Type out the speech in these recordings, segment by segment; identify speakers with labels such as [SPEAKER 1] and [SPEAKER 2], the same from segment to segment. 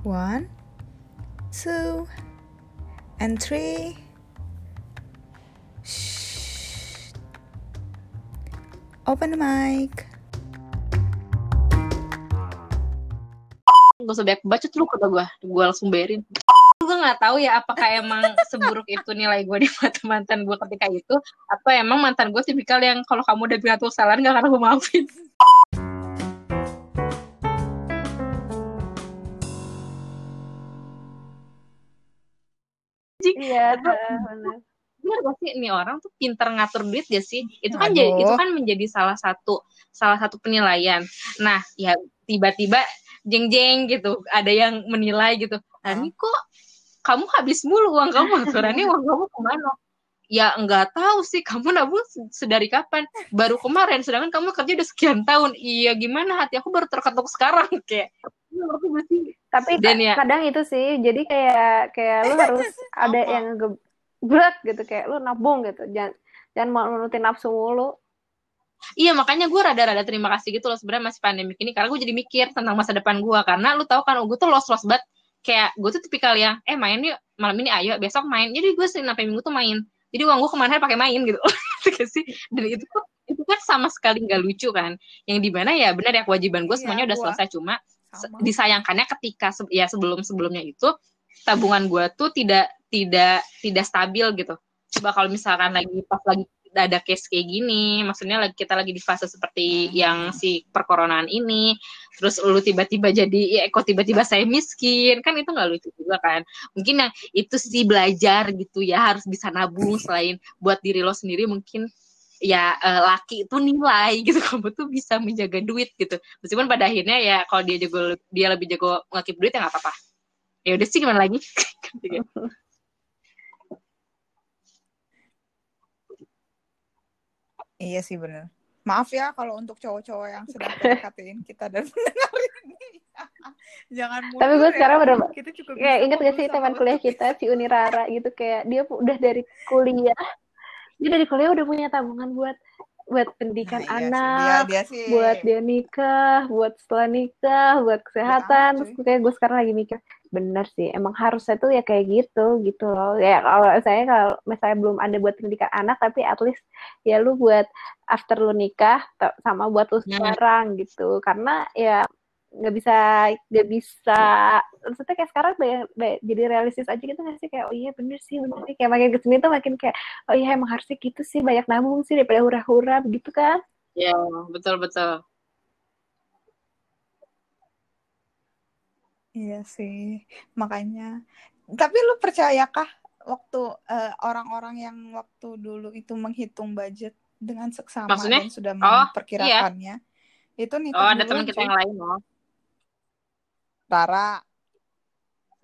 [SPEAKER 1] One, two, and three. Shh. Open the mic.
[SPEAKER 2] Gak usah banyak bacot lu kata gue, gue langsung bayarin. Gue gak tahu ya apakah emang seburuk itu nilai gue di mata mantan gue ketika itu, atau emang mantan gue tipikal yang kalau kamu udah bilang tuh kesalahan gak akan gue maafin.
[SPEAKER 3] Iya,
[SPEAKER 2] Aduh.
[SPEAKER 3] benar.
[SPEAKER 2] bener. gak sih? Ini orang tuh pinter ngatur duit ya sih? Itu kan
[SPEAKER 1] Aduh.
[SPEAKER 2] jadi itu kan menjadi salah satu salah satu penilaian. Nah ya tiba-tiba jeng jeng gitu ada yang menilai gitu. Nah ini kok kamu habis mulu uang kamu? Aturannya uang kamu ke mana? Ya nggak tahu sih kamu nabung se- sedari kapan? Baru kemarin sedangkan kamu kerja udah sekian tahun. Iya gimana hati aku baru terketuk sekarang kayak. Iya, ngerti gak sih?
[SPEAKER 3] Tapi
[SPEAKER 2] Dan ya-
[SPEAKER 3] kadang itu sih, jadi kayak kayak lu harus ada yang geblek gitu, kayak lu nabung gitu, jangan jangan mau nurutin nafsu mulu.
[SPEAKER 2] Iya makanya gue rada-rada terima kasih gitu loh sebenarnya masih pandemik ini. Karena gue jadi mikir tentang masa depan gue karena lu tahu kan gue tuh los los banget. Kayak gue tuh tipikal yang eh main yuk malam ini ayo besok main. Jadi gue senin sampai minggu tuh main. Jadi uang gue ke mana pakai main gitu. Gak sih. Dan itu tuh itu kan sama sekali nggak lucu kan. Yang di mana ya benar ya kewajiban gue
[SPEAKER 1] Iya,
[SPEAKER 2] semuanya udah
[SPEAKER 1] gua.
[SPEAKER 2] selesai. Cuma
[SPEAKER 1] Sama.
[SPEAKER 2] disayangkannya ketika ya sebelum sebelumnya itu tabungan gue tuh tidak tidak tidak stabil gitu. Coba kalau misalkan lagi pas lagi ada case kayak gini maksudnya lagi kita lagi di fase seperti yang si perkoronaan ini terus lu tiba-tiba jadi ya kok tiba-tiba saya miskin kan itu nggak lucu juga kan. Mungkin yang itu sih belajar gitu ya harus bisa nabung selain buat diri lo sendiri mungkin ya eh, laki itu nilai gitu kamu tuh bisa menjaga duit gitu meskipun pada akhirnya ya kalau dia jago dia lebih jago ngakip duit ya nggak apa-apa ya udah sih gimana lagi
[SPEAKER 1] Iya sih bener. Maaf ya kalau untuk cowok-cowok yang sedang PDKT-in kita dan mendengar ini. Jangan mundur
[SPEAKER 3] Tapi gue
[SPEAKER 1] ya.
[SPEAKER 3] sekarang bener
[SPEAKER 1] Kita juga
[SPEAKER 3] kayak inget gak sih teman kuliah kita si Unirara gitu kayak dia udah dari kuliah dia dari kuliah udah punya tabungan buat buat pendidikan
[SPEAKER 1] Nah, iya sih.
[SPEAKER 3] anak
[SPEAKER 1] Dia, dia sih.
[SPEAKER 3] buat dia nikah, buat setelah nikah, buat kesehatan.
[SPEAKER 1] anak,
[SPEAKER 3] Terus kayak gue sekarang lagi mikir, bener sih, emang harusnya tuh ya kayak gitu, gitu loh. Ya kalau saya kalau misalnya belum ada buat pendidikan anak, tapi at least ya lu buat after lu nikah sama buat lu
[SPEAKER 2] Hmm.
[SPEAKER 3] sekarang gitu. Karena ya nggak bisa nggak bisa maksudnya kayak sekarang banyak, banyak- jadi realistis aja gitu nggak sih kayak oh iya bener sih bener sih kayak makin ke sini tuh makin kayak oh iya emang harusnya gitu sih banyak nabung sih daripada hura-hura begitu kan
[SPEAKER 2] ya betul betul
[SPEAKER 1] Iya sih. Makanya. Tapi lu percayakah waktu eh, orang-orang yang waktu dulu itu menghitung budget dengan seksama
[SPEAKER 2] Maksudnya?
[SPEAKER 1] dan sudah
[SPEAKER 2] Oh, iya.
[SPEAKER 1] memperkirakannya? Itu nikah
[SPEAKER 2] oh ada teman kita yang lain loh
[SPEAKER 1] Rara.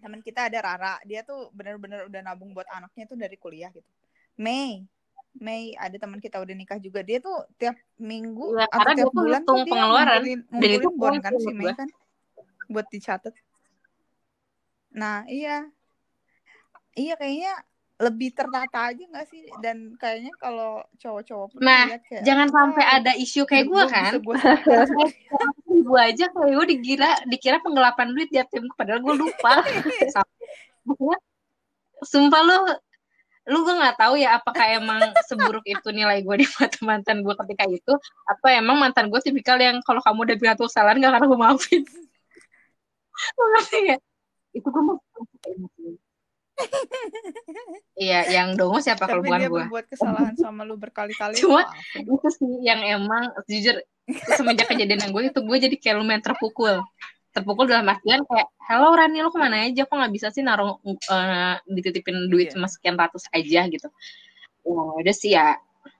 [SPEAKER 1] Teman kita ada Rara. Dia tuh bener-bener udah nabung buat anaknya tuh dari kuliah gitu. Mei. Mei ada teman kita udah nikah juga. Dia tuh tiap minggu
[SPEAKER 2] Iya,
[SPEAKER 1] atau tiap bulan tuh dia
[SPEAKER 2] pengeluaran.
[SPEAKER 1] ngumpulin,
[SPEAKER 2] Dan itu
[SPEAKER 1] ngumpulin bon kan si Mei kan. Buat dicatat. Nah, iya. Iya kayaknya lebih tertata aja gak sih? Dan kayaknya kalau cowok-cowok
[SPEAKER 2] Nah,
[SPEAKER 1] kayak,
[SPEAKER 2] jangan sampai
[SPEAKER 1] "Wah,
[SPEAKER 2] ada isu kayak gue kan
[SPEAKER 1] bisa gua setel."
[SPEAKER 2] gue aja kayak gue dikira dikira penggelapan duit di ATM padahal gue lupa sumpah lu lu gue nggak tahu ya apakah emang seburuk itu nilai gue di mata mantan gue ketika itu atau emang mantan gue tipikal yang kalau kamu udah bilang tuh kesalahan gak akan gue maafin ngerti ya itu gue mau iya yang dongo siapa kalau
[SPEAKER 1] Tapi
[SPEAKER 2] bukan
[SPEAKER 1] dia
[SPEAKER 2] gue
[SPEAKER 1] berbuat kesalahan sama lu berkali-kali.
[SPEAKER 2] Cuma- itu sih yang emang jujur semenjak kejadian yang gue itu gue jadi kayak lumayan terpukul. Terpukul dalam artian kayak hello Rani lu ke mana aja? Kok nggak bisa sih naruh eh, dititipin duit
[SPEAKER 1] Iya.
[SPEAKER 2] cuma sekian ratus aja gitu. Ya udah sih ya.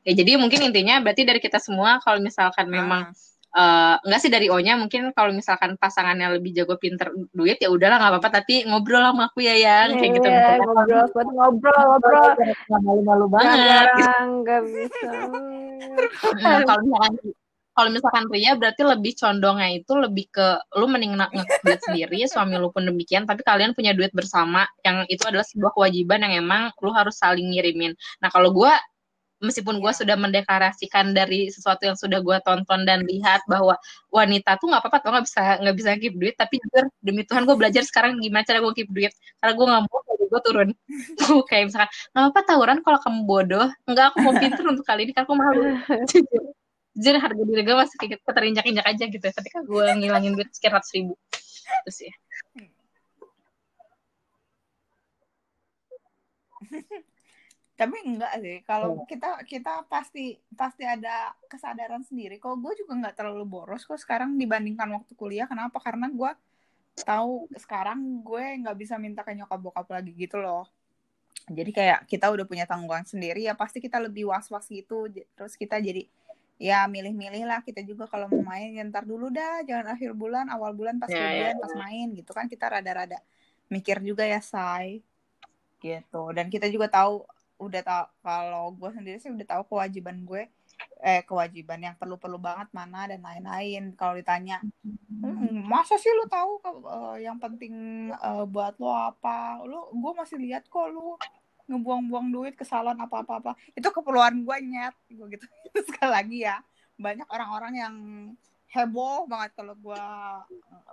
[SPEAKER 2] Ya jadi mungkin intinya berarti dari kita semua kalau misalkan memang
[SPEAKER 1] Ah,
[SPEAKER 2] eh, enggak sih dari O-nya mungkin kalau misalkan pasangannya lebih jago pinter duit ya udahlah nggak apa-apa tapi ngobrol sama aku ya yang. Kayak gitu
[SPEAKER 3] Iya, ngobrol buat ngobrol ngobrol.
[SPEAKER 2] Nggak malu-malu banget.
[SPEAKER 3] Jarang nggak bisa.
[SPEAKER 2] Hmm, kalau misalkan kalau misalkan pria berarti lebih condongnya itu lebih ke lu mending nge duit sendiri suami lu pun demikian tapi kalian punya duit bersama yang itu adalah sebuah kewajiban yang emang lu harus saling ngirimin. Nah kalau gua meskipun gue
[SPEAKER 1] Iya.
[SPEAKER 2] sudah mendeklarasikan dari sesuatu yang sudah gue tonton dan lihat bahwa wanita tuh nggak apa-apa tuh nggak bisa nggak bisa keep duit tapi jujur demi Tuhan gue belajar sekarang gimana cara gue keep duit. Karena gue nggak mau kalau gue turun. Kayak misalkan nggak apa-apa tawuran kalau kamu bodoh. Nggak aku mau pinter untuk kali ini karena aku malu. Jujur. Jujur harga diri gue masih kayak keterinjak-injak aja gitu. Ketika gue ngilangin duit sekian ratus ribu. Terus ya
[SPEAKER 1] Tapi enggak sih, kalau
[SPEAKER 2] Iya.
[SPEAKER 1] kita kita pasti pasti ada kesadaran sendiri. Kalau gue juga nggak terlalu boros kok sekarang dibandingkan waktu kuliah. Kenapa? Karena gue tahu sekarang gue nggak bisa minta ke nyokap bokap lagi gitu loh. Jadi kayak kita udah punya tanggungan sendiri ya pasti kita lebih was-was gitu. J- Terus kita jadi ya milih-milih lah kita juga kalau mau main ya ntar dulu dah jangan akhir bulan awal bulan pas
[SPEAKER 2] Ya,
[SPEAKER 1] gajian
[SPEAKER 2] ya,
[SPEAKER 1] pas main gitu kan kita rada-rada mikir juga ya say gitu dan kita juga tahu udah tahu kalau gue sendiri sih udah tahu kewajiban gue eh kewajiban yang perlu-perlu banget mana dan lain-lain. Kalau ditanya "Hmm, masa sih lu tahu ke- eh, yang penting eh, buat lo apa? Lu gue masih lihat kok lu ngebuang-buang duit ke salon apa-apa-apa itu keperluan gue nyet gue gitu. Sekali lagi ya banyak orang-orang yang heboh banget kalau gue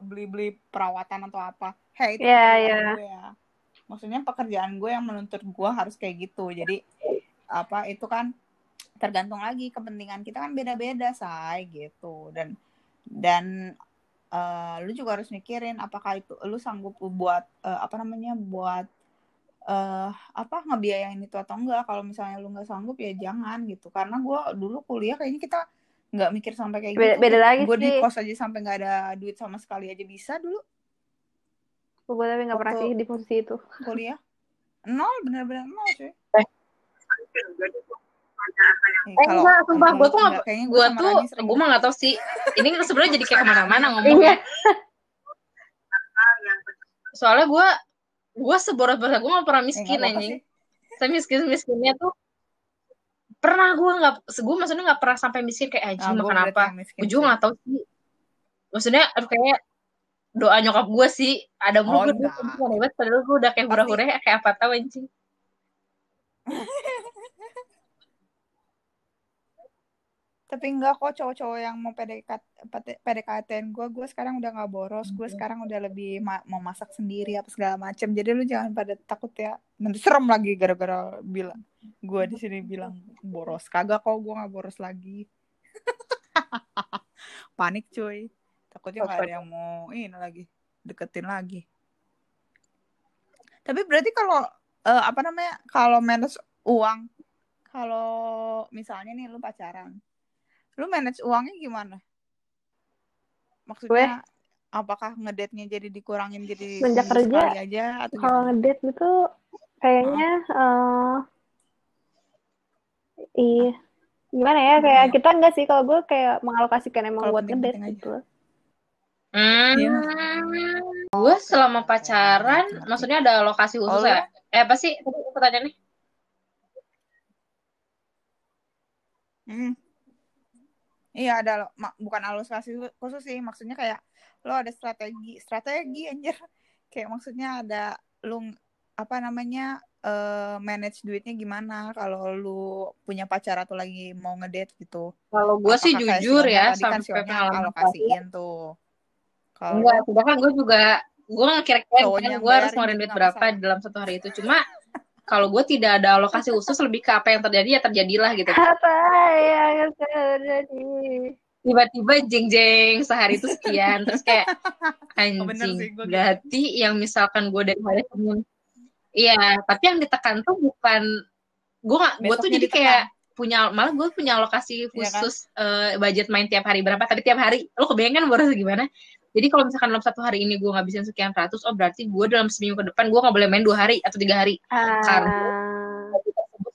[SPEAKER 1] beli-beli perawatan atau apa. Hey itu keperluan
[SPEAKER 3] iya.
[SPEAKER 1] gue ya maksudnya pekerjaan gue yang menuntut gue harus kayak gitu. Jadi apa itu kan tergantung lagi kepentingan kita kan beda-beda say gitu. Dan dan eh, lu juga harus mikirin apakah itu lu sanggup buat eh, apa namanya buat eh apa ngebiayain itu atau enggak. Kalau misalnya lu nggak sanggup ya jangan gitu. Karena gue dulu kuliah kayaknya kita nggak mikir sampai kayak
[SPEAKER 3] Beda-
[SPEAKER 1] gitu.
[SPEAKER 3] beda lagi
[SPEAKER 1] gue di kos aja sampai nggak ada duit sama sekali aja bisa dulu
[SPEAKER 3] Gue tapi nggak pernah sih di posisi itu.
[SPEAKER 1] kuliah. Nol bener-bener nol cuy. Eh,
[SPEAKER 2] Eh, enggak, sumpah, gua tuh nggak-
[SPEAKER 1] kayaknya
[SPEAKER 2] gue tuh gue mah nggak tahu sih. Ini sebenarnya jadi kayak ke mana-mana ngomongnya.
[SPEAKER 3] Iya.
[SPEAKER 2] soalnya gue gue seboros-boros gue gak pernah
[SPEAKER 1] Eh,
[SPEAKER 2] miskin
[SPEAKER 1] apa-apa
[SPEAKER 2] anjing. saya miskin miskinnya tuh pernah gue nggak gue maksudnya nggak pernah sampai miskin kayak anjing
[SPEAKER 1] gua
[SPEAKER 2] makan apa? gue juga
[SPEAKER 1] sih.
[SPEAKER 2] nggak tahu sih. Maksudnya kayak doa nyokap gue sih ada mulu
[SPEAKER 1] Oh,
[SPEAKER 2] gue hebat padahal gue udah kayak hura-hura kayak apa tahu anjing
[SPEAKER 1] Tapi enggak kok cowok-cowok yang mau PDKT PDKT gue, gue sekarang udah nggak boros, gue sekarang udah lebih ma- mau masak sendiri apa segala macem. Jadi lu jangan pada takut ya. Nanti serem lagi gara-gara bilang gue di sini bilang boros. Kagak kok gue nggak boros lagi. Panik cuy. Takutnya nggak ada yang mau ini lagi deketin lagi. Tapi berarti kalau eh, apa namanya kalau manage uang, kalau misalnya nih lu pacaran, lu manage uangnya gimana? Maksudnya apakah ngedate-nya jadi dikurangin jadi
[SPEAKER 3] Sejak kerja,
[SPEAKER 1] aja atau
[SPEAKER 3] Kalau ngedate gitu kayaknya eh iya gimana ya kayak
[SPEAKER 1] Iya.
[SPEAKER 3] kita enggak sih kalau gue kayak mengalokasikan emang buat ngedate gitu.
[SPEAKER 2] Hmm.
[SPEAKER 1] Iya.
[SPEAKER 2] gue selama pacaran maksudnya ada lokasi khusus
[SPEAKER 1] Oh,
[SPEAKER 2] ya eh apa sih tadi pertanyaannya
[SPEAKER 1] Hmm. Iya ada lo, bukan alokasi khusus sih, maksudnya kayak lo ada strategi, strategi anjir. Kayak maksudnya ada lu apa namanya eh manage duitnya gimana kalau lu punya pacar atau lagi mau ngedate gitu.
[SPEAKER 2] kalau gue sih jujur ya
[SPEAKER 1] kan
[SPEAKER 2] sampai pengalaman
[SPEAKER 1] alokasiin tuh. Kalau
[SPEAKER 2] Enggak, sedangkan gue juga gue nggak kira-kira kan gue harus ngeluarin duit berapa
[SPEAKER 1] masalah.
[SPEAKER 2] dalam satu hari itu. Cuma kalau gue tidak ada alokasi khusus lebih ke apa yang terjadi ya terjadilah gitu.
[SPEAKER 3] Apa yang terjadi?
[SPEAKER 2] Tiba-tiba jeng jeng sehari itu sekian terus kayak
[SPEAKER 1] Oh,
[SPEAKER 2] anjing
[SPEAKER 1] sih, gua gitu.
[SPEAKER 2] berarti yang misalkan gue dari hari Senin iya tapi yang ditekan tuh bukan gue nggak gue tuh jadi
[SPEAKER 1] ditekan.
[SPEAKER 2] kayak punya malah gue punya alokasi
[SPEAKER 1] Iya kan?
[SPEAKER 2] khusus eh, budget main tiap hari berapa tapi tiap hari lo kebayang kan boros gimana jadi kalau misalkan dalam satu hari ini gue ngabisin sekian ratus oh berarti gue dalam seminggu ke depan gue nggak boleh main dua hari atau tiga hari. Karena-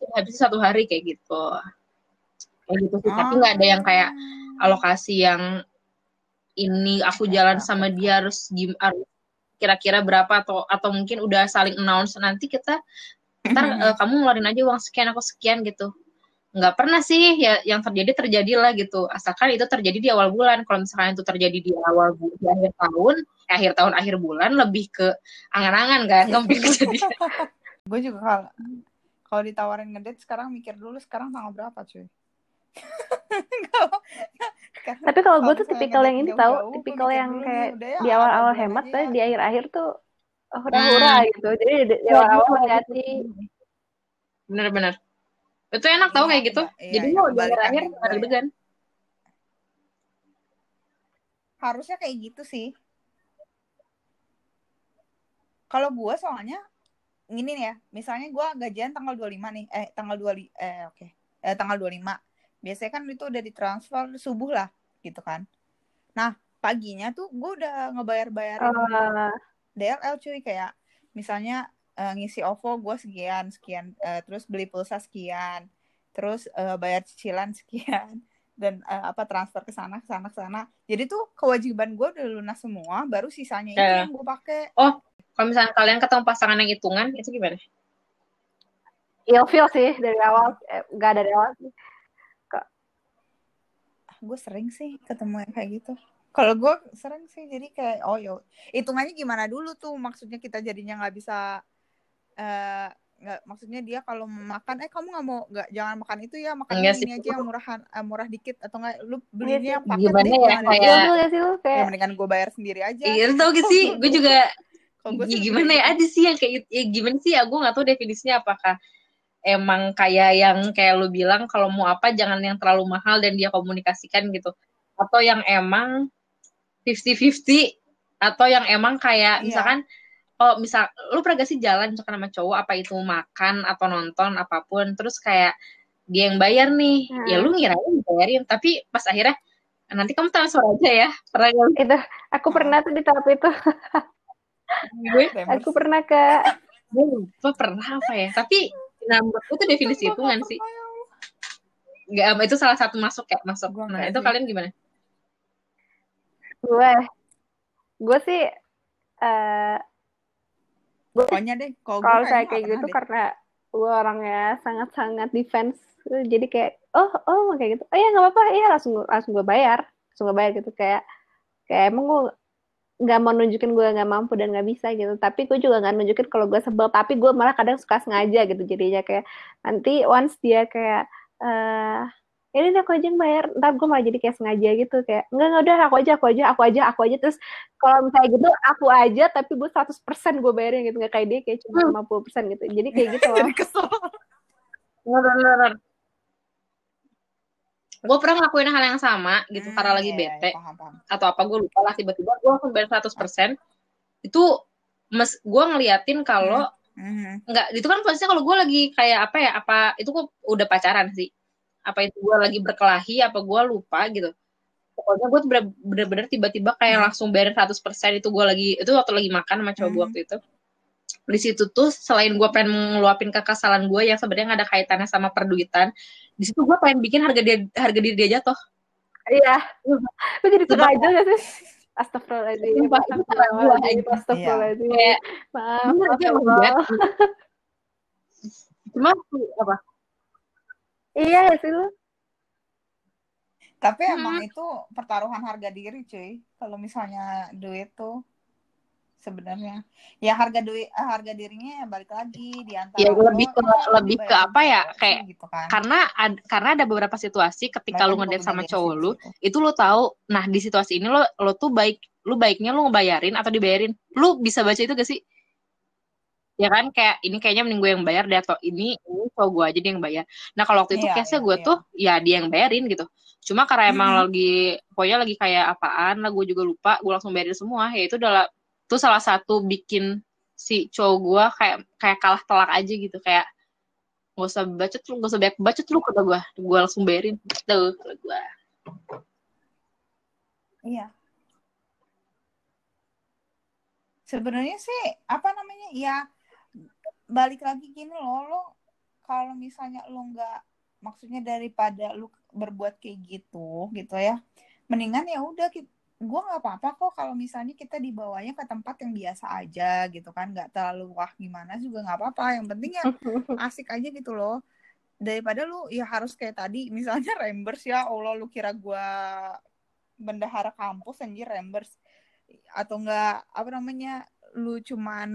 [SPEAKER 3] Ah,
[SPEAKER 2] habis satu hari kayak gitu. Kayak gitu sih. Tapi nggak ada yang kayak alokasi yang ini aku jalan sama dia harus gim kira-kira berapa atau atau mungkin udah saling announce. Nanti kita ntar eh, kamu ngeluarin aja uang sekian aku sekian gitu nggak pernah sih ya yang terjadi terjadilah gitu asalkan itu terjadi di awal bulan kalau misalkan itu terjadi di awal bu- di akhir tahun eh, akhir tahun akhir bulan lebih ke angan-angan kan nggak mungkin kejadian
[SPEAKER 1] gue juga kalau kalau ditawarin ngedate sekarang mikir dulu sekarang tanggal berapa cuy
[SPEAKER 3] Tapi kalau gue tuh tipikal yang ini tahu,
[SPEAKER 1] gue
[SPEAKER 3] tipikal yang kayak
[SPEAKER 1] ya,
[SPEAKER 3] di awal-awal hemat,
[SPEAKER 1] aja
[SPEAKER 3] tapi di akhir-akhir tuh oh,
[SPEAKER 2] Hmm.
[SPEAKER 3] hura-hura gitu. Jadi di, di awal-awal hati-hati.
[SPEAKER 2] Bener-bener. Itu enak tau
[SPEAKER 1] Iya,
[SPEAKER 2] kayak gitu.
[SPEAKER 1] iya,
[SPEAKER 2] Jadi
[SPEAKER 1] iya,
[SPEAKER 2] mau di
[SPEAKER 1] kebalikannya
[SPEAKER 2] akhir
[SPEAKER 1] gue
[SPEAKER 2] nggak
[SPEAKER 1] ya.
[SPEAKER 2] deg-degan.
[SPEAKER 1] harusnya kayak gitu sih kalau gue soalnya gini nih ya misalnya gue gajian tanggal 25 nih eh tanggal 2 eh oke eh, tanggal 25 biasanya kan itu udah ditransfer subuh lah gitu kan nah paginya tuh gue udah ngebayar-bayarin
[SPEAKER 3] Eh,
[SPEAKER 1] DLL cuy kayak misalnya eh, ngisi OVO gue sekian sekian eh, terus beli pulsa sekian terus eh, bayar cicilan sekian dan eh, apa transfer ke sana ke sana ke sana jadi tuh kewajiban gue udah lunas semua baru sisanya itu
[SPEAKER 2] Ya.
[SPEAKER 1] yang gue pakai
[SPEAKER 2] Kalau misalnya kalian ketemu pasangan yang hitungan, itu gimana?
[SPEAKER 3] ilfeel sih dari awal, eh, nggak dari awal sih.
[SPEAKER 1] gue sering sih ketemu yang kayak gitu kalau gue sering sih jadi kayak oh yo hitungannya gimana dulu tuh maksudnya kita jadinya nggak bisa eh nggak maksudnya dia kalau mau makan eh kamu nggak mau nggak jangan makan itu ya makan
[SPEAKER 2] Enggak
[SPEAKER 1] ini
[SPEAKER 2] sih.
[SPEAKER 1] aja yang murahan eh, murah dikit atau enggak lu
[SPEAKER 3] Iya
[SPEAKER 1] belinya yang paket
[SPEAKER 2] Gimana
[SPEAKER 1] deh
[SPEAKER 2] ya, kayak-
[SPEAKER 3] gak sih lu
[SPEAKER 1] ya
[SPEAKER 3] kayak
[SPEAKER 1] mendingan gue bayar sendiri aja
[SPEAKER 2] Iya, tau gak sih? Gue juga
[SPEAKER 1] gue sih
[SPEAKER 2] gimana ya ada sih yang kayak ya, gimana sih ya gue nggak tahu definisinya apakah emang kayak yang kayak lu bilang kalau mau apa jangan yang terlalu mahal dan dia komunikasikan gitu atau yang emang 50-50 atau yang emang kayak
[SPEAKER 1] Iya.
[SPEAKER 2] misalkan oh misal lu pernah gak sih jalan misalkan sama cowok apa itu makan atau nonton apa pun terus kayak dia yang bayar nih.
[SPEAKER 3] Hmm.
[SPEAKER 2] ya lu ngirain bayarin tapi pas akhirnya nanti kamu transfer aja ya. Pernah nggak?
[SPEAKER 3] itu aku pernah tuh di tahap itu.
[SPEAKER 2] Gue
[SPEAKER 3] aku pernah ke
[SPEAKER 2] gue lupa pernah apa ya. Tapi nah itu definisi hitungan
[SPEAKER 1] nggak
[SPEAKER 2] sih.
[SPEAKER 1] Ya. Allah.
[SPEAKER 2] nggak itu salah satu masuk ya masuk.
[SPEAKER 1] Gua
[SPEAKER 2] nah itu
[SPEAKER 1] sih.
[SPEAKER 2] kalian gimana?
[SPEAKER 3] Gue gue sih eh
[SPEAKER 1] pokoknya deh kalau
[SPEAKER 3] saya kayak gitu
[SPEAKER 1] deh.
[SPEAKER 3] karena gue orangnya sangat-sangat defense jadi kayak oh oh kayak gitu. Oh ya nggak apa-apa. Iya langsung langsung gue bayar langsung gue bayar gitu. Kayak kayak emang gue nggak mau nunjukin gue nggak mampu dan nggak bisa gitu. Tapi gue juga nggak nunjukin kalau gue sebel. Tapi gue malah kadang suka sengaja gitu jadinya. Kayak nanti once dia kayak eh ini deh aku aja yang bayar. Ntar gue malah jadi kayak sengaja gitu kayak enggak enggak udah aku aja aku aja aku aja aku aja. Terus kalau misalnya gitu aku aja tapi gue 100% gue bayarin gitu. Nggak kayak dia kayak cuma 50% gitu. Jadi kayak gitu loh.
[SPEAKER 1] jadi kesel.
[SPEAKER 2] Bener gue pernah ngelakuin hal yang sama gitu karena
[SPEAKER 1] Hmm,
[SPEAKER 2] lagi
[SPEAKER 1] iya, iya,
[SPEAKER 2] bete
[SPEAKER 1] paham, paham.
[SPEAKER 2] atau apa gue lupa lah tiba-tiba gue langsung bayar 100% itu mes gue ngeliatin kalau
[SPEAKER 1] Mhm.
[SPEAKER 2] nggak itu kan posisinya kalau gue lagi kayak apa ya apa itu gue udah pacaran sih apa itu gue lagi berkelahi apa gue lupa gitu. Pokoknya gue bener-bener tiba-tiba kayak
[SPEAKER 1] Hmm.
[SPEAKER 2] langsung bayarin 100% itu gue lagi itu waktu lagi makan sama cowok gue
[SPEAKER 1] Hmm.
[SPEAKER 2] waktu itu. Di situ tuh selain gue pengen ngeluapin kekesalan gue yang sebenarnya nggak ada kaitannya sama perduitan di situ gue pengen bikin harga dia harga diri dia jatuh.
[SPEAKER 3] Iya. Gue jadi sengaja gak sih? Astagfirullahaladzim. Astagfirullahaladzim
[SPEAKER 1] Iya.
[SPEAKER 3] Astagfirullahaladzim. Maaf
[SPEAKER 2] bener
[SPEAKER 3] maaf
[SPEAKER 2] cuma apa
[SPEAKER 3] Iya ya sih lu
[SPEAKER 1] Tapi
[SPEAKER 2] Hmm.
[SPEAKER 1] emang itu pertaruhan harga diri, cuy. Kalau misalnya duit tuh sebenarnya ya harga duit harga dirinya ya balik lagi di antara
[SPEAKER 2] Ya, lebih ke- lebih ke apa ya, kayak-
[SPEAKER 1] gitu kan.
[SPEAKER 2] karena ad- karena ada beberapa situasi ketika
[SPEAKER 1] Mereka
[SPEAKER 2] lu ngedate sama cowok lu itu lu tahu nah di situasi ini lo lo tuh baik lu baiknya lu ngebayarin atau dibayarin lu bisa baca itu gak sih ya kan kayak ini kayaknya mending gue yang bayar deh atau ini ini cowok gue aja dia yang bayar nah kalau waktu itu
[SPEAKER 1] Iya,
[SPEAKER 2] case-nya
[SPEAKER 1] iya,
[SPEAKER 2] gue
[SPEAKER 1] iya.
[SPEAKER 2] tuh ya dia yang bayarin gitu cuma karena emang
[SPEAKER 1] Mhm.
[SPEAKER 2] lagi pokoknya lagi kayak apaan lah gue juga lupa gue langsung bayarin semua ya itu adalah itu salah satu bikin si cowok gue kayak kayak kalah telak aja gitu kayak gak usah bacot lu gak usah banyak bacot lu kata gue gue langsung bayarin tuh kalau gue
[SPEAKER 1] Iya. Sebenarnya sih apa namanya? Ya balik lagi gini loh, lo kalau misalnya lo nggak maksudnya daripada lo berbuat kayak gitu gitu ya, mendingan ya udah gue nggak apa-apa kok kalau misalnya kita dibawanya ke tempat yang biasa aja gitu kan, nggak terlalu wah gimana juga nggak apa-apa. Yang penting ya asik aja gitu loh daripada lu ya harus kayak tadi misalnya rembers ya Allah lu kira gua bendahara kampus anjir rembers atau enggak apa namanya lu cuman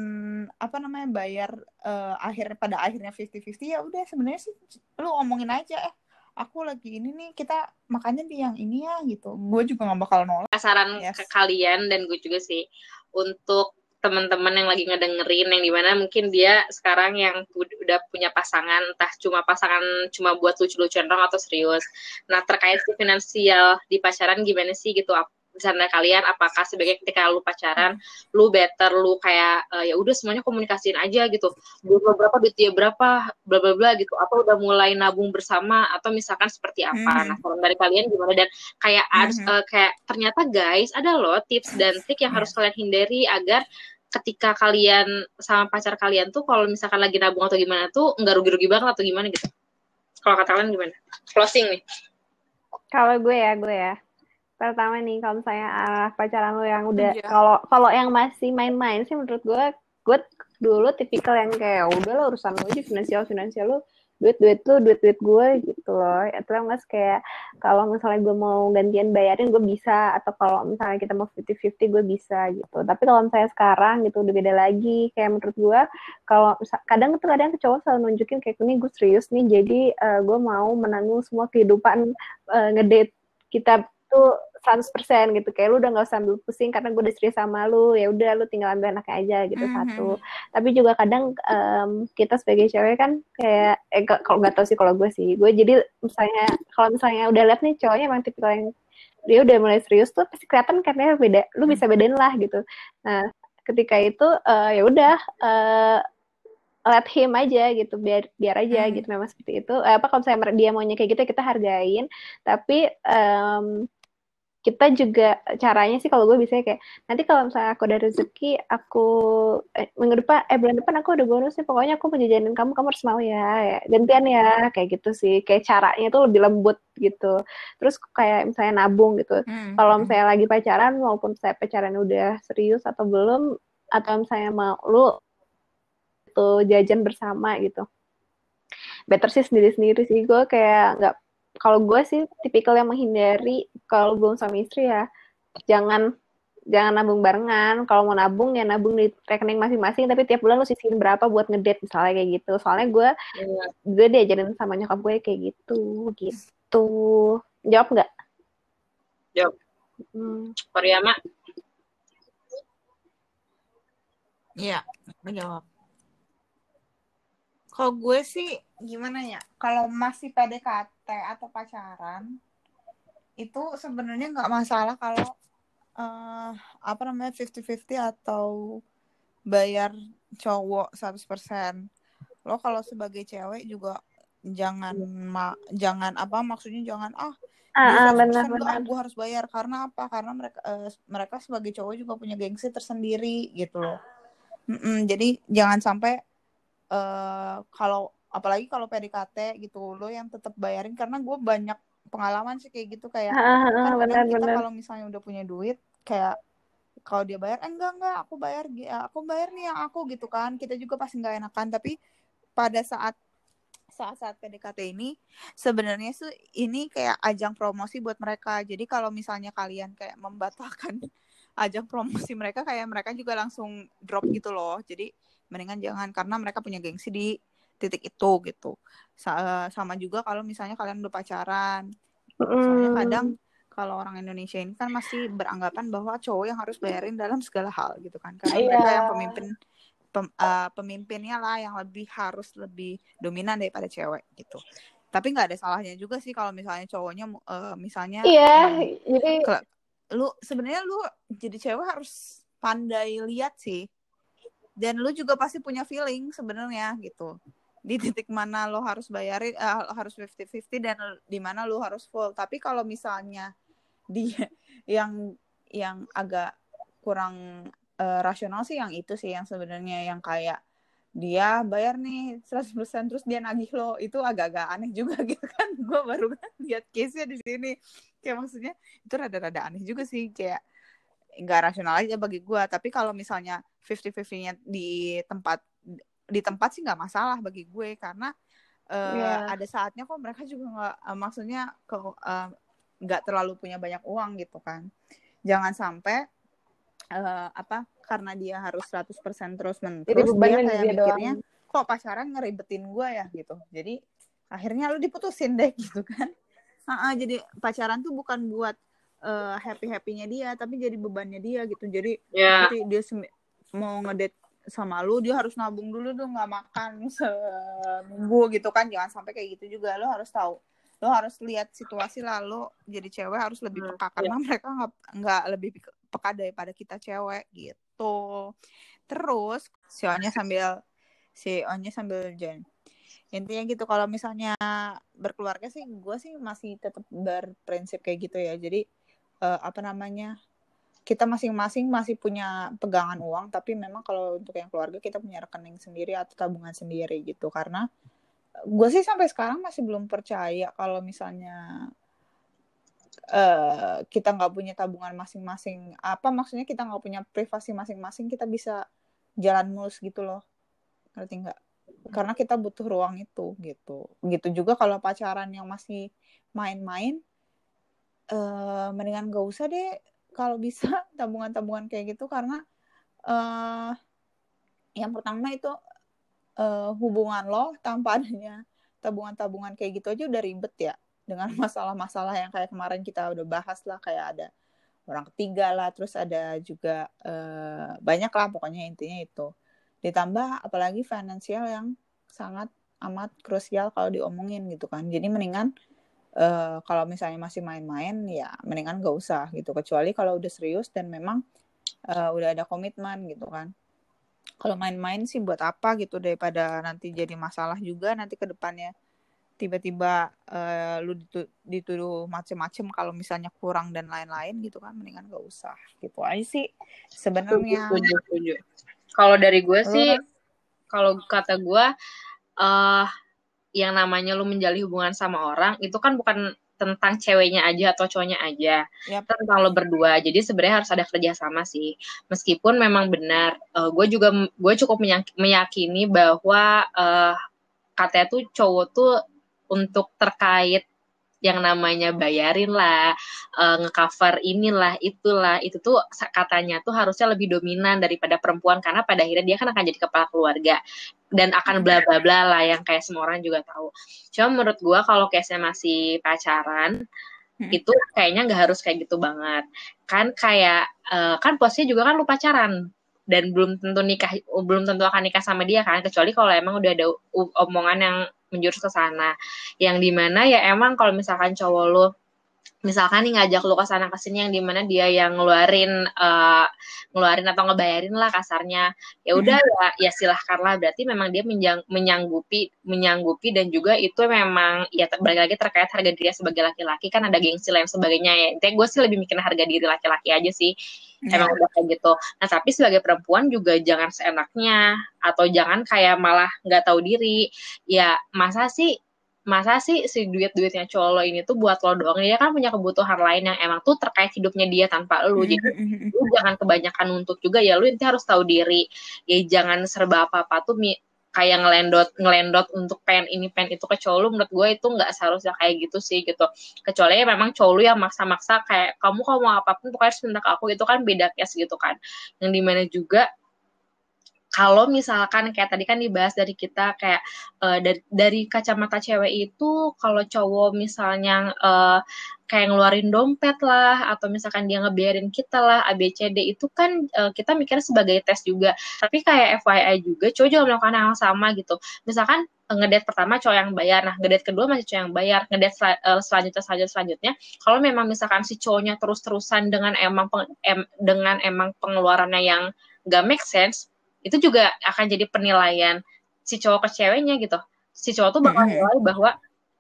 [SPEAKER 1] apa namanya bayar uh, akhir pada akhirnya 50-50 ya udah sebenarnya sih lu omongin aja eh aku lagi ini nih kita makannya di yang ini ya gitu. Gue juga nggak bakal nolak.
[SPEAKER 2] Saran yes. ke kalian dan gue juga sih untuk teman-teman yang lagi ngedengerin yang di mana mungkin dia sekarang yang udah punya pasangan entah cuma pasangan cuma buat lucu-lucuan dong atau serius. Nah terkait finansial di pacaran gimana sih gitu misalnya kalian apakah sebagai ketika lu pacaran lu better lu kayak uh, ya udah semuanya komunikasiin aja gitu. Duit berapa duit dia berapa bla bla bla gitu. Atau udah mulai nabung bersama atau misalkan seperti apa. Mm-hmm. nah saran dari kalian gimana? Dan kayak mm-hmm. uh, kayak ternyata guys ada loh tips dan trik yang harus kalian hindari agar ketika kalian sama pacar kalian tuh kalau misalkan lagi nabung atau gimana tuh nggak rugi-rugi banget atau gimana gitu. Kalau kata kalian gimana? Closing nih.
[SPEAKER 3] Kalau gue ya gue ya pertama nih kalau misalnya uh, pacaran lo yang udah iya. kalau yeah. kalau yang masih main-main sih menurut gue gue dulu tipikal yang kayak udah lo urusan lo aja finansial finansial lo duit duit lu duit duit gue gitu loh itu mas kayak kalau misalnya gue mau gantian bayarin gue bisa atau kalau misalnya kita mau fifty fifty gue bisa gitu tapi kalau misalnya sekarang gitu udah beda lagi kayak menurut gue kalau kadang tuh kadang cowok selalu nunjukin kayak ini gue serius nih jadi uh, gue mau menanggung semua kehidupan uh, ngedate kita tuh 100% gitu. Kayak lu udah nggak usah ambil pusing karena gue udah serius sama lu. Ya udah lu tinggal ambil anaknya aja gitu mm -hmm. satu. Tapi juga kadang um, kita sebagai cewek kan kayak eh kalau nggak tahu sih kalau gue sih. Gue jadi misalnya kalau misalnya udah liat nih cowoknya emang tipikal yang dia udah mulai serius tuh pasti kelihatan karena beda lu bisa bedain lah gitu. Nah ketika itu uh, ya udah uh, let him aja gitu biar biar aja hmm. gitu memang seperti itu. Apa kalau misalnya dia maunya kayak gitu kita hargain. Tapi um, kita juga caranya sih kalau gue bisa kayak nanti kalau misalnya aku ada rezeki aku eh, minggu depan eh bulan depan aku udah bonus nih pokoknya aku menjajanin kamu kamu harus mau ya, ya gantian ya kayak gitu sih kayak caranya tuh lebih lembut gitu terus kayak misalnya nabung gitu hmm. kalau hmm. misalnya lagi pacaran maupun saya pacaran udah serius atau belum atau misalnya mau lu tuh jajan bersama gitu better sih sendiri sendiri sih gue kayak nggak kalau gue sih tipikal yang menghindari kalau belum suami istri ya jangan jangan nabung barengan kalau mau nabung ya nabung di rekening masing-masing tapi tiap bulan lu sisihin berapa buat ngedate misalnya kayak gitu soalnya gue yeah. gue diajarin sama nyokap gue kayak gitu gitu jawab nggak
[SPEAKER 2] jawab hmm. Koryama
[SPEAKER 1] Iya, menjawab. Kalau gue sih gimana ya? Kalau masih PDKT atau pacaran itu sebenarnya nggak masalah kalau uh, apa namanya 50-50 atau bayar cowok 100%. Lo kalau sebagai cewek juga jangan ma jangan apa maksudnya jangan ah
[SPEAKER 3] Ah, benar, benar.
[SPEAKER 1] Gue harus bayar karena apa? Karena mereka uh, mereka sebagai cowok juga punya gengsi tersendiri gitu loh. Mm -mm, jadi jangan sampai uh, kalau apalagi kalau PDKT gitu lo yang tetap bayarin karena gue banyak pengalaman sih kayak gitu kayak
[SPEAKER 3] ah, kan benar,
[SPEAKER 1] kita kalau misalnya udah punya duit kayak kalau dia bayar eh, enggak enggak aku bayar aku bayar nih yang aku gitu kan. Kita juga pasti nggak enakan tapi pada saat saat-saat PDKT ini sebenarnya sih ini kayak ajang promosi buat mereka. Jadi kalau misalnya kalian kayak membatalkan ajang promosi mereka kayak mereka juga langsung drop gitu loh. Jadi mendingan jangan karena mereka punya gengsi di titik itu gitu. Sama juga kalau misalnya kalian udah pacaran. Soalnya kadang kalau orang Indonesia ini kan masih beranggapan bahwa cowok yang harus bayarin dalam segala hal gitu kan. Karena yeah. mereka yang pemimpin pem, uh, pemimpinnya lah yang lebih harus lebih dominan daripada cewek gitu. Tapi nggak ada salahnya juga sih kalau misalnya cowoknya uh, misalnya
[SPEAKER 3] iya yeah, jadi
[SPEAKER 1] lu sebenarnya lu jadi cewek harus pandai lihat sih. Dan lu juga pasti punya feeling sebenarnya gitu di titik mana lo harus bayarin uh, harus 50-50 dan di mana lo harus full. Tapi kalau misalnya dia yang yang agak kurang uh, rasional sih yang itu sih yang sebenarnya yang kayak dia bayar nih 100% terus dia nagih lo itu agak-agak aneh juga gitu kan. Gue baru kan lihat case-nya di sini. Kayak maksudnya itu rada-rada aneh juga sih kayak nggak rasional aja bagi gue tapi kalau misalnya 50-50-nya di tempat di tempat sih nggak masalah bagi gue karena uh, yeah. ada saatnya kok mereka juga nggak uh, maksudnya ke nggak uh, terlalu punya banyak uang gitu kan jangan sampai uh, apa karena dia harus 100% terus menerus
[SPEAKER 3] Jadi
[SPEAKER 1] dia kayak
[SPEAKER 3] dia
[SPEAKER 1] mikirnya
[SPEAKER 3] doang.
[SPEAKER 1] kok pacaran ngeribetin gue ya gitu jadi akhirnya lu diputusin deh gitu kan Ah, ah, jadi pacaran tuh bukan buat uh, happy happynya dia tapi jadi bebannya dia gitu jadi
[SPEAKER 2] Ya.
[SPEAKER 1] nanti dia mau ngedate sama lu dia harus nabung dulu tuh nggak makan seminggu gitu kan. Jangan sampai kayak gitu juga. Lo harus tahu. Lo harus lihat situasi lalu jadi cewek harus lebih
[SPEAKER 2] Hmm,
[SPEAKER 1] peka. karena mereka nggak nggak lebih peka daripada kita cewek gitu. Terus si Onya sambil si Onya sambil join. Intinya gitu. Kalau misalnya berkeluarga sih gue sih masih tetap berprinsip kayak gitu ya. Jadi eh, apa namanya kita masing-masing masih punya pegangan uang tapi memang kalau untuk yang keluarga kita punya rekening sendiri atau tabungan sendiri gitu. Karena gue sih sampai sekarang masih belum percaya kalau misalnya eh kita nggak punya tabungan masing-masing. Apa maksudnya kita nggak punya privasi masing-masing kita bisa jalan mulus gitu loh. Ngerti nggak? Karena kita butuh ruang itu gitu. Gitu juga kalau pacaran yang masih main-main eh mendingan gak usah deh kalau bisa tabungan-tabungan kayak gitu karena eh yang pertama itu eh, hubungan lo tanpa adanya tabungan-tabungan kayak gitu aja udah ribet ya. Dengan masalah-masalah yang kayak kemarin kita udah bahas lah kayak ada orang ketiga lah terus ada juga eh, banyak lah pokoknya intinya itu. Ditambah apalagi finansial yang sangat amat krusial kalau diomongin gitu kan. Jadi mendingan eh, kalau misalnya masih main-main ya mendingan gak usah gitu. Kecuali kalau udah serius dan memang eh, udah ada komitmen gitu kan. Kalau main-main sih buat apa gitu daripada nanti jadi masalah juga nanti ke depannya. Tiba-tiba eh, lu ditu- dituduh macem-macem kalau misalnya kurang dan lain-lain gitu kan mendingan gak usah gitu aja sih sebenarnya.
[SPEAKER 2] Kalau dari gue sih, kalau kata gue, eh yang namanya lu menjalin hubungan sama orang itu kan bukan tentang ceweknya aja atau cowoknya aja,
[SPEAKER 1] Yap.
[SPEAKER 2] tentang lo berdua. Jadi sebenarnya harus ada kerjasama sih. Meskipun memang benar, eh, gue juga gue cukup meyak- meyakini bahwa eh katanya tuh cowok tuh untuk terkait yang namanya bayarin lah, eh, ngecover inilah, itulah, itu tuh katanya tuh harusnya lebih dominan daripada perempuan karena pada akhirnya dia kan akan jadi kepala keluarga dan akan bla bla bla lah yang kayak semua orang juga tahu. Cuma menurut gua kalau case masih pacaran
[SPEAKER 1] Hmm.
[SPEAKER 2] itu kayaknya nggak harus kayak gitu banget. Kan kayak eh, kan posnya juga kan lu pacaran dan belum tentu nikah belum tentu akan nikah sama dia kan kecuali kalau emang udah ada omongan yang menjurus ke sana. Yang di mana ya emang kalau misalkan cowok lu misalkan nih ngajak lu ke sana ke sini yang di mana dia yang ngeluarin eh, ngeluarin atau ngebayarin lah kasarnya. Ya udah ya ya silahkan lah berarti memang dia menjang- menyanggupi menyanggupi dan juga itu memang ya balik lagi terkait harga diri sebagai laki-laki. Kan ada gengsi lain sebagainya ya. Intinya gue sih lebih mikirin harga diri laki-laki aja sih.
[SPEAKER 1] Ya.
[SPEAKER 2] emang udah kayak gitu. Nah tapi sebagai perempuan juga jangan seenaknya. Atau jangan kayak malah nggak tahu diri. Ya masa sih masa sih si duit-duitnya cowok lo ini tuh buat lo doang? Dia kan punya kebutuhan lain yang emang tuh terkait hidupnya dia tanpa lu jadi lu jangan kebanyakan nuntut juga ya. Lu intinya harus tahu diri. Ya jangan serba apa-apa tuh mi- kayak ngelendot ngelendot untuk pen ini pen itu ke cowok lu menurut gue itu nggak seharusnya kayak gitu sih gitu. Kecuali ya memang cowok lu yang maksa-maksa kayak kamu kalau mau apa pun pokoknya harus minta ke aku. Itu kan beda case gitu kan. Yang di mana juga kalau misalkan kayak tadi kan dibahas dari kita kayak eh, dari, dari kacamata cewek itu kalau cowok misalnya eh, kayak ngeluarin dompet lah atau misalkan dia ngebiarin kita lah ABCD itu kan eh, kita mikirnya sebagai tes juga. Tapi kayak FYI juga cowok juga melakukan hal sama gitu. Misalkan ngedate pertama cowok yang bayar. Nah ngedate kedua masih cowok yang bayar. Ngedate sel- eh, selanjutnya selanjutnya selanjutnya. Kalau memang misalkan si cowoknya terus-terusan dengan emang em- dengan emang pengeluarannya yang gak make sense itu juga akan jadi penilaian si cowok ke ceweknya gitu si cowok tuh bakal
[SPEAKER 1] Mhm.
[SPEAKER 2] nilai bahwa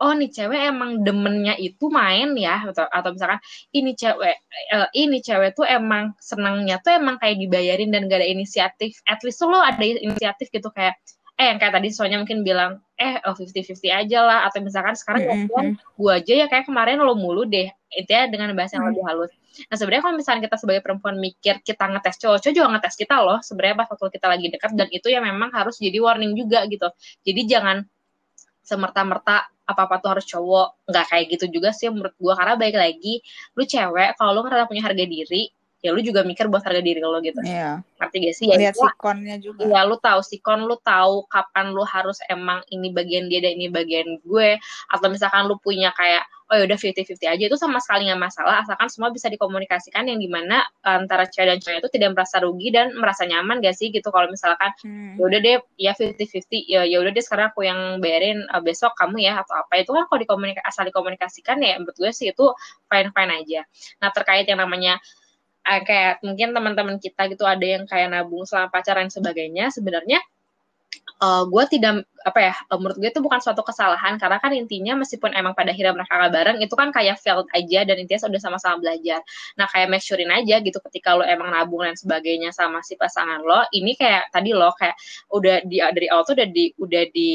[SPEAKER 2] oh nih cewek emang demennya itu main ya atau, atau misalkan ini cewek eh, ini cewek tuh emang senangnya tuh emang kayak dibayarin dan gak ada inisiatif at least lo ada inisiatif gitu kayak eh yang kayak tadi soalnya mungkin bilang eh oh 50-50 aja lah atau misalkan sekarang
[SPEAKER 1] Mhm.
[SPEAKER 2] gantian gue aja ya kayak kemarin lo mulu deh itu ya dengan bahasa yang
[SPEAKER 1] Mhm.
[SPEAKER 2] lebih halus nah sebenarnya kalau misalnya kita sebagai perempuan mikir kita ngetes cowok cowok juga ngetes kita loh sebenarnya pas waktu kita lagi dekat dan itu ya memang harus jadi warning juga gitu. Jadi jangan semerta-merta apa-apa tuh harus cowok. Nggak kayak gitu juga sih menurut gue karena baik lagi lu cewek kalau lu ngerasa punya harga diri ya lu juga mikir buat harga diri lo gitu
[SPEAKER 1] Iya.
[SPEAKER 2] ngerti gak sih ya
[SPEAKER 1] Lihat
[SPEAKER 2] itu
[SPEAKER 1] sikonnya juga.
[SPEAKER 2] Iya, lu tahu sikon, lu tahu kapan lu harus emang ini bagian dia dan ini bagian gue, atau misalkan lu punya kayak oh ya udah 50-50 aja itu sama sekali nggak masalah asalkan semua bisa dikomunikasikan yang di mana antara cewek dan cowok itu tidak merasa rugi dan merasa nyaman gak sih gitu kalau misalkan
[SPEAKER 1] Hmm.
[SPEAKER 2] ya udah deh ya 50-50 ya ya udah deh sekarang aku yang bayarin uh, besok kamu ya atau apa itu kan kalau dikomunikasi asal dikomunikasikan ya menurut gue sih itu fine fine aja nah terkait yang namanya kayak mungkin teman-teman kita gitu ada yang kayak nabung selama pacaran sebagainya sebenarnya eh, gue tidak apa ya eh, menurut gue itu bukan suatu kesalahan karena kan intinya meskipun emang pada akhirnya mereka nggak bareng itu kan kayak failed aja dan intinya sudah sama-sama belajar. Nah kayak make surein aja gitu ketika lo emang nabung dan sebagainya sama si pasangan lo ini kayak tadi lo kayak udah di dari awal tuh udah di udah di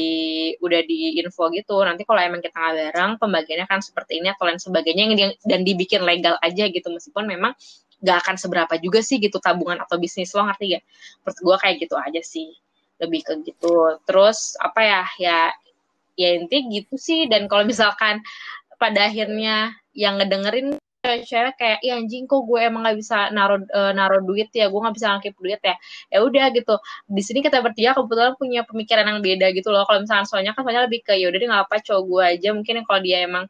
[SPEAKER 2] udah di info gitu nanti kalau emang kita nggak bareng pembagiannya kan seperti ini atau lain sebagainya yang dan dibikin legal aja gitu. Meskipun memang gak akan seberapa juga sih gitu tabungan atau bisnis lo ngerti gak? Menurut gue kayak gitu aja sih. Lebih ke gitu. Terus apa ya ya ya inti gitu sih. Dan kalau misalkan pada akhirnya yang ngedengerin cewek kayak iya anjing kok gue emang nggak bisa naruh eh, naruh duit ya? Gue nggak bisa ngakip duit ya? Ya udah gitu. Di sini kita bertiga kebetulan punya pemikiran yang beda gitu loh. Kalau misalkan soalnya kan soalnya lebih ke ya udah deh nggak apa cowok gue aja. Mungkin kalau dia emang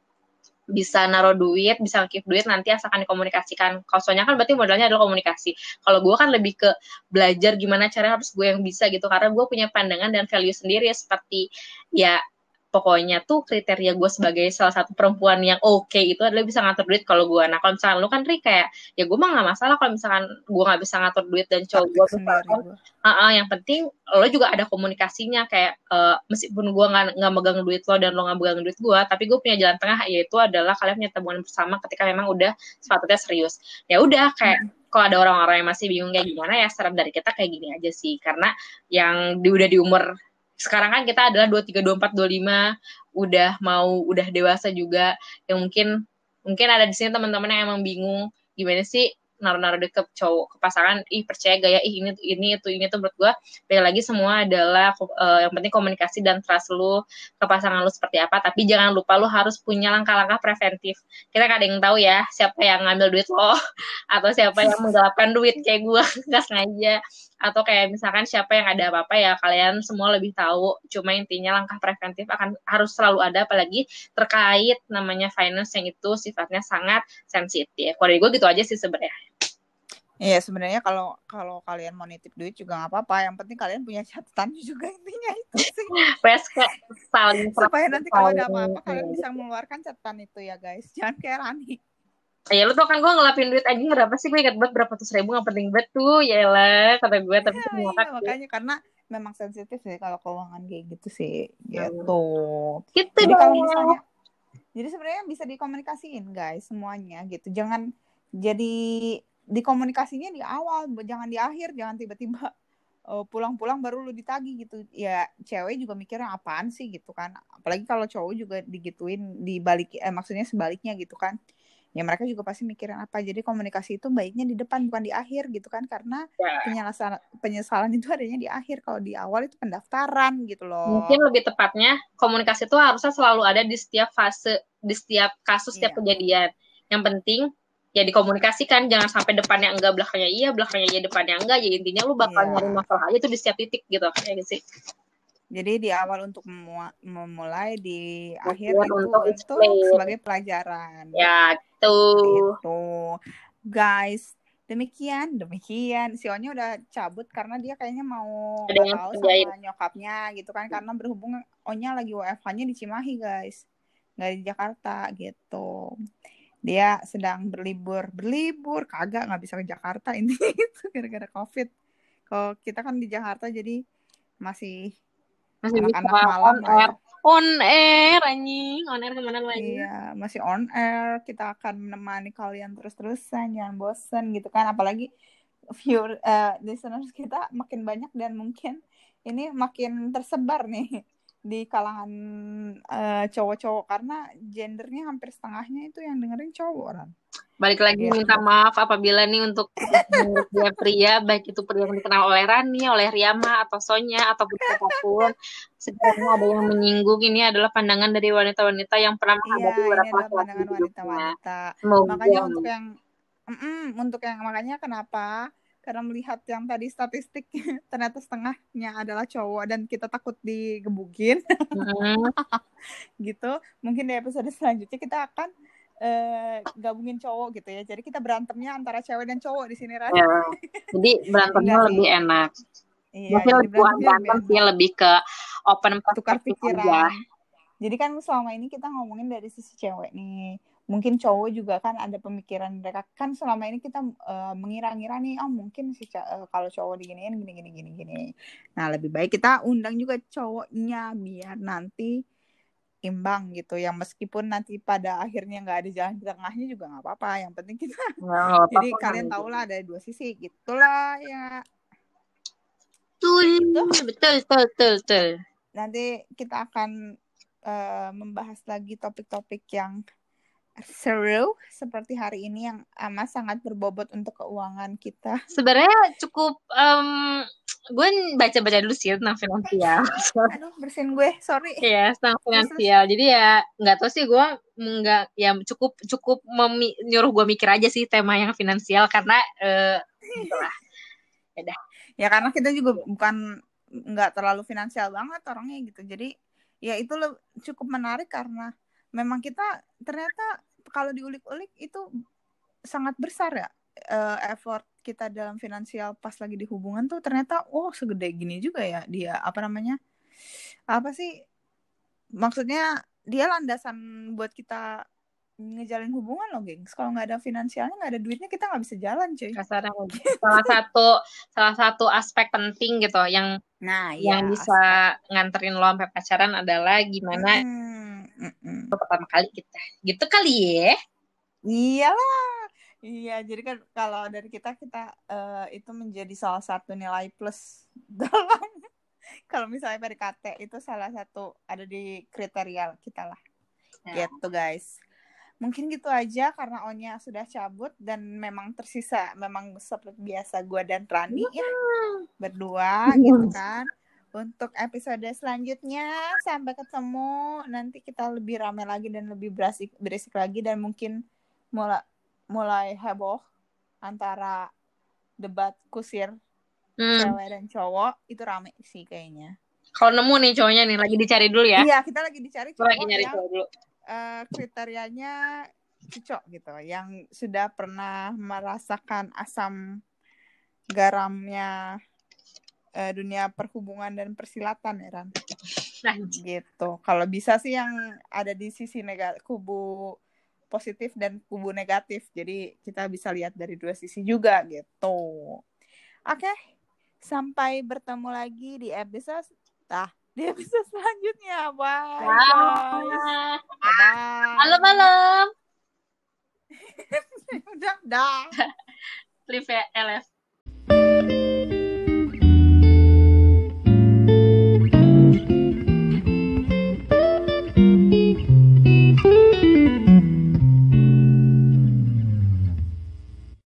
[SPEAKER 2] bisa naruh duit, bisa ngakip duit nanti asalkan dikomunikasikan. Kalau soalnya kan berarti modalnya adalah komunikasi. Kalau gue kan lebih ke belajar gimana cara harus gue yang bisa gitu karena gue punya pandangan dan value sendiri ya seperti ya pokoknya tuh kriteria gue sebagai salah satu perempuan yang oke itu adalah bisa ngatur duit kalau gue nah kalau misalkan lu kan Ri kayak ya gue mah nggak masalah kalau misalkan gue nggak bisa ngatur duit dan cowok gue misalkan. Ah, ah, yang penting lo juga ada komunikasinya kayak eh, meskipun gue nggak nggak megang duit lo dan lo nggak megang duit gue tapi gue punya jalan tengah yaitu adalah kalian punya tabungan bersama ketika memang udah sepatutnya serius. Ya udah kayak kalau ada orang-orang yang masih bingung kayak gimana ya saran dari kita kayak gini aja sih. Karena yang di, udah di umur sekarang kan kita adalah 23, 24, 25 udah mau udah dewasa juga. Yang mungkin mungkin ada di sini teman-teman yang emang bingung gimana sih naruh-naruh ke cowok ke pasangan? Ih percaya gak ya? Ih ini ini itu ini tuh menurut gue balik lagi semua adalah eh, yang penting komunikasi dan trust lu ke pasangan lu seperti apa. Tapi jangan lupa lu harus punya langkah-langkah preventif. Kita gak ada yang tahu ya siapa yang ngambil duit lo atau siapa yang menggelapkan duit kayak gue nggak sengaja atau kayak misalkan siapa yang ada apa-apa ya kalian semua lebih tahu cuma intinya langkah preventif akan harus selalu ada apalagi terkait namanya finance yang itu sifatnya sangat sensitif kalau dari gue gitu aja sih sebenarnya
[SPEAKER 1] Iya sebenarnya kalau kalau kalian mau nitip duit juga nggak apa-apa. Yang penting kalian punya catatan juga intinya itu sih. Supaya nanti kalau ada apa-apa kalian bisa mengeluarkan catatan itu ya guys. Jangan kayak Rani.
[SPEAKER 2] Ya lu tau kan gue ngelapin duit aja berapa sih gue ingat banget berapa ratus ribu nggak penting banget tuh ya lah kata gue tapi
[SPEAKER 1] Iya,
[SPEAKER 2] semua
[SPEAKER 1] iya,
[SPEAKER 2] kan
[SPEAKER 1] makanya karena memang sensitif sih kalau keuangan kayak gitu sih. Gitu.
[SPEAKER 2] gitu
[SPEAKER 1] Jadi kalau misalnya jadi sebenarnya bisa dikomunikasiin guys semuanya gitu. Jangan jadi dikomunikasinya di awal, jangan di akhir, jangan tiba-tiba eh, pulang-pulang baru lu ditagih gitu. Ya cewek juga mikirnya apaan sih gitu kan. Apalagi kalau cowok juga digituin dibalik eh maksudnya sebaliknya gitu kan. Ya mereka juga pasti mikirin apa. Jadi komunikasi itu baiknya di depan bukan di akhir gitu kan karena
[SPEAKER 2] Ya.
[SPEAKER 1] penyesalan penyesalan itu adanya di akhir. Kalau di awal itu pendaftaran gitu loh.
[SPEAKER 2] mungkin lebih tepatnya komunikasi itu harusnya selalu ada di setiap fase di setiap kasus setiap
[SPEAKER 1] Iya.
[SPEAKER 2] kejadian yang penting ya dikomunikasikan jangan sampai depannya enggak belakangnya iya belakangnya iya depannya enggak ya intinya lu bakal
[SPEAKER 1] Iya.
[SPEAKER 2] nyari masalah aja tuh di setiap titik gitu ya gitu sih
[SPEAKER 1] Jadi di awal untuk memulai, di akhir itu
[SPEAKER 2] untuk explain.
[SPEAKER 1] sebagai pelajaran.
[SPEAKER 2] ya tuh
[SPEAKER 1] Gitu. Guys, demikian, demikian. Si Onya udah cabut karena dia kayaknya mau tahu sama nyokapnya gitu kan. Karena berhubung Onya lagi WFH-nya di Cimahi, guys. Nggak di Jakarta gitu. Dia sedang berlibur. Berlibur, kagak nggak bisa ke Jakarta. Intinya itu gara-gara COVID. Kalau kita kan di Jakarta jadi masih anak-anak malam
[SPEAKER 2] on
[SPEAKER 1] ya.
[SPEAKER 2] On air anjing on air ke mana lagi
[SPEAKER 1] Iya, masih on air. Kita akan menemani kalian terus-terusan, jangan bosen gitu kan. Apalagi viewer eh, listeners kita makin banyak dan mungkin ini makin tersebar nih di kalangan eh, cowok-cowok karena gendernya hampir setengahnya itu yang dengerin cowok kan.
[SPEAKER 2] Balik lagi
[SPEAKER 1] Iya.
[SPEAKER 2] minta maaf apabila nih untuk menurut dia pria baik itu pria yang dikenal oleh Rani oleh Riama atau Sonya atau siapa pun sekiranya ada yang menyinggung. Ini adalah pandangan dari wanita-wanita yang pernah
[SPEAKER 1] Iya,
[SPEAKER 2] menghadapi
[SPEAKER 1] ini
[SPEAKER 2] beberapa laki-laki
[SPEAKER 1] pandangan
[SPEAKER 2] di hidupnya.
[SPEAKER 1] wanita-wanita.
[SPEAKER 2] semoga.
[SPEAKER 1] Makanya untuk yang Mm-mm, untuk yang makanya kenapa? Karena melihat yang tadi statistik ternyata setengahnya adalah cowok dan kita takut digebukin.
[SPEAKER 2] Hmm.
[SPEAKER 1] gitu. Mungkin di episode selanjutnya kita akan eh, gabungin cowok gitu ya jadi kita berantemnya antara cewek dan cowok di sini Ran.
[SPEAKER 2] Ya. Jadi berantemnya
[SPEAKER 1] sih.
[SPEAKER 2] lebih enak.
[SPEAKER 1] iya
[SPEAKER 2] Mungkin
[SPEAKER 1] jadi
[SPEAKER 2] lebih bukan
[SPEAKER 1] berantemnya lebih
[SPEAKER 2] berantem sih, lebih ke open
[SPEAKER 1] tukar pikiran
[SPEAKER 2] aja.
[SPEAKER 1] jadi kan selama ini kita ngomongin dari sisi cewek nih mungkin cowok juga kan ada pemikiran mereka kan selama ini kita eh, mengira-ngira nih oh mungkin si ca- eh, kalau cowok diginiin gini gini gini gini nah lebih baik kita undang juga cowoknya biar nanti imbang gitu yang meskipun nanti pada akhirnya nggak ada jalan di tengahnya juga nggak apa-apa yang penting kita
[SPEAKER 2] nggak
[SPEAKER 1] jadi
[SPEAKER 2] apa-apa.
[SPEAKER 1] kalian tahu lah ada dua sisi gitulah ya
[SPEAKER 2] Betul,
[SPEAKER 1] Gitu.
[SPEAKER 2] betul, betul, betul, betul.
[SPEAKER 1] nanti kita akan eh, membahas lagi topik-topik yang seru seperti hari ini yang amat sangat berbobot untuk keuangan kita.
[SPEAKER 2] Sebenarnya cukup, em, gue baca-baca dulu sih tentang finansial.
[SPEAKER 1] Aduh, bersihin gue, sorry.
[SPEAKER 2] Iya, tentang finansial. Jadi ya nggak tahu sih gue nggak ya cukup cukup memi- nyuruh gue mikir aja sih tema yang finansial karena eh gitu lah.
[SPEAKER 1] Ya karena kita juga bukan nggak terlalu finansial banget orangnya gitu. Jadi ya itu cukup menarik karena memang kita ternyata kalau diulik-ulik itu sangat besar ya eh, effort kita dalam finansial pas lagi di hubungan tuh ternyata oh segede gini juga ya dia apa namanya apa sih maksudnya dia landasan buat kita ngejalin hubungan loh gengs. Kalau nggak ada finansialnya nggak ada duitnya kita nggak bisa jalan cuy.
[SPEAKER 2] Kasarnya salah satu salah satu aspek penting gitu yang
[SPEAKER 1] nah
[SPEAKER 2] yang
[SPEAKER 1] ya,
[SPEAKER 2] bisa nganterin lo sampai pacaran adalah gimana
[SPEAKER 1] Mm, mm, mm.
[SPEAKER 2] pertama kali kita. Gitu kali ya.
[SPEAKER 1] Iyalah. Iya, jadi kan kalau dari kita kita eh, itu menjadi salah satu nilai plus dalam kalau misalnya PDKT itu salah satu ada di kriteria kita lah.
[SPEAKER 2] Ya.
[SPEAKER 1] Gitu guys. Mungkin gitu aja karena Onya sudah cabut dan memang tersisa memang seperti biasa gua dan Rani ya berdua gitu kan. Untuk episode selanjutnya sampai ketemu nanti kita lebih ramai lagi dan lebih berisik berisik lagi dan mungkin mulai mulai heboh antara debat kusir
[SPEAKER 2] Hmm.
[SPEAKER 1] cewek dan cowok itu rame sih kayaknya.
[SPEAKER 2] Kalau nemu nih cowoknya nih lagi dicari dulu ya.
[SPEAKER 1] Iya, kita lagi dicari
[SPEAKER 2] Gue lagi
[SPEAKER 1] cowok
[SPEAKER 2] nyari
[SPEAKER 1] yang
[SPEAKER 2] cowok dulu.
[SPEAKER 1] eh, kriterianya cocok gitu, yang sudah pernah merasakan asam garamnya eh, dunia perhubungan dan persilatan ya Ran.
[SPEAKER 2] Nah,
[SPEAKER 1] gitu. Kalau bisa sih yang ada di sisi negatif kubu positif dan kubu negatif. Jadi kita bisa lihat dari dua sisi juga gitu. Oke. Sampai bertemu lagi di episode ah, di episode selanjutnya. Bye. Bye bye.
[SPEAKER 2] Malam-malam.
[SPEAKER 1] Udah, dah.
[SPEAKER 2] Live LF.